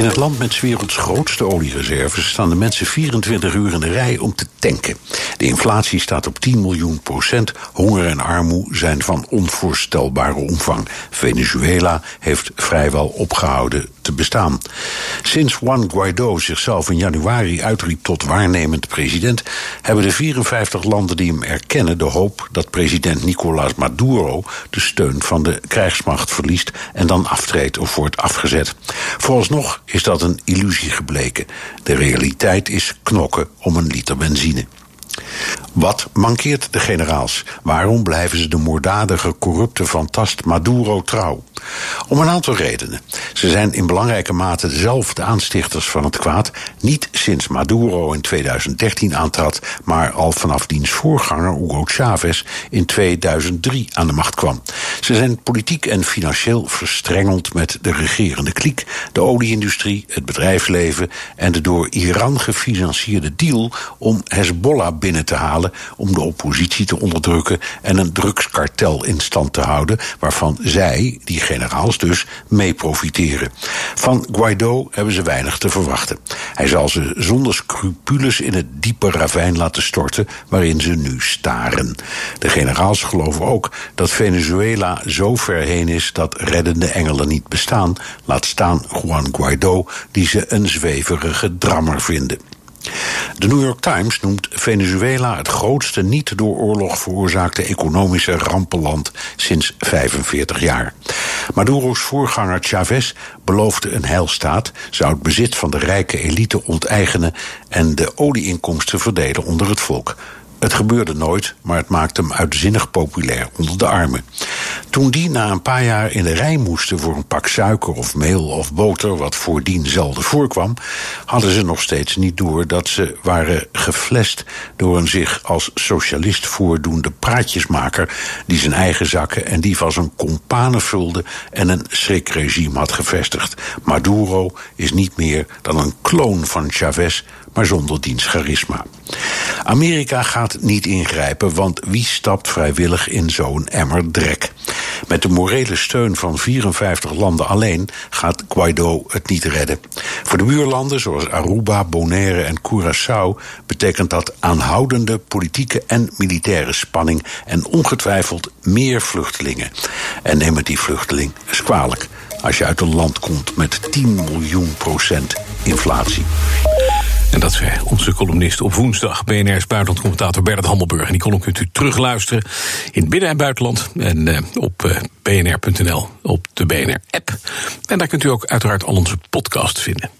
In het land met 's werelds grootste oliereserves staan de mensen 24 uur in de rij om te tanken. De inflatie staat op 10 miljoen procent. Honger en armoede zijn van onvoorstelbare omvang. Venezuela heeft vrijwel opgehouden te bestaan. Sinds Juan Guaido zichzelf in januari uitriep tot waarnemend president, hebben de 54 landen die hem erkennen de hoop dat president Nicolás Maduro de steun van de krijgsmacht verliest en dan aftreedt of wordt afgezet. Vooralsnog is dat een illusie gebleken. De realiteit is knokken om een liter benzine. Wat mankeert de generaals? Waarom blijven ze de moorddadige, corrupte fantast Maduro trouw? Om een aantal redenen. Ze zijn in belangrijke mate zelf de aanstichters van het kwaad, niet sinds Maduro in 2013 aantrad, maar al vanaf diens voorganger Hugo Chavez in 2003 aan de macht kwam. Ze zijn politiek en financieel verstrengeld met de regerende kliek, de olieindustrie, het bedrijfsleven en de door Iran gefinancierde deal om Hezbollah binnen te halen om de oppositie te onderdrukken en een drugskartel in stand te houden, waarvan zij, die generaals dus, mee profiteren. Van Guaido hebben ze weinig te verwachten. Hij zal ze zonder scrupules in het diepe ravijn laten storten waarin ze nu staren. De generaals geloven ook dat Venezuela zo ver heen is dat reddende engelen niet bestaan, laat staan Juan Guaido, die ze een zweverige drammer vinden. De New York Times noemt Venezuela het grootste niet door oorlog veroorzaakte economische rampenland sinds 45 jaar. Maduro's voorganger Chavez beloofde een heilstaat, zou het bezit van de rijke elite onteigenen en de olieinkomsten verdelen onder het volk. Het gebeurde nooit, maar het maakte hem uitzinnig populair onder de armen. Toen die na een paar jaar in de rij moesten voor een pak suiker of meel of boter, wat voordien zelden voorkwam, hadden ze nog steeds niet door dat ze waren geflest door een zich als socialist voordoende praatjesmaker die zijn eigen zakken en die van zijn kompanen vulde en een schrikregime had gevestigd. Maduro is niet meer dan een kloon van Chavez, maar zonder diens charisma. Amerika gaat niet ingrijpen, want wie stapt vrijwillig in zo'n emmer drek? Met de morele steun van 54 landen alleen gaat Guaido het niet redden. Voor de buurlanden zoals Aruba, Bonaire en Curaçao betekent dat aanhoudende politieke en militaire spanning en ongetwijfeld meer vluchtelingen. En neem het die vluchteling eens kwalijk als je uit een land komt met 10 miljoen procent inflatie. En dat zei onze columnist op woensdag. BNR's buitenlandcommentator Bernard Hammelburg. En die column kunt u terugluisteren in binnen- en buitenland. En uh, op uh, bnr.nl, op de BNR-app. En daar kunt u ook uiteraard al onze podcasts vinden.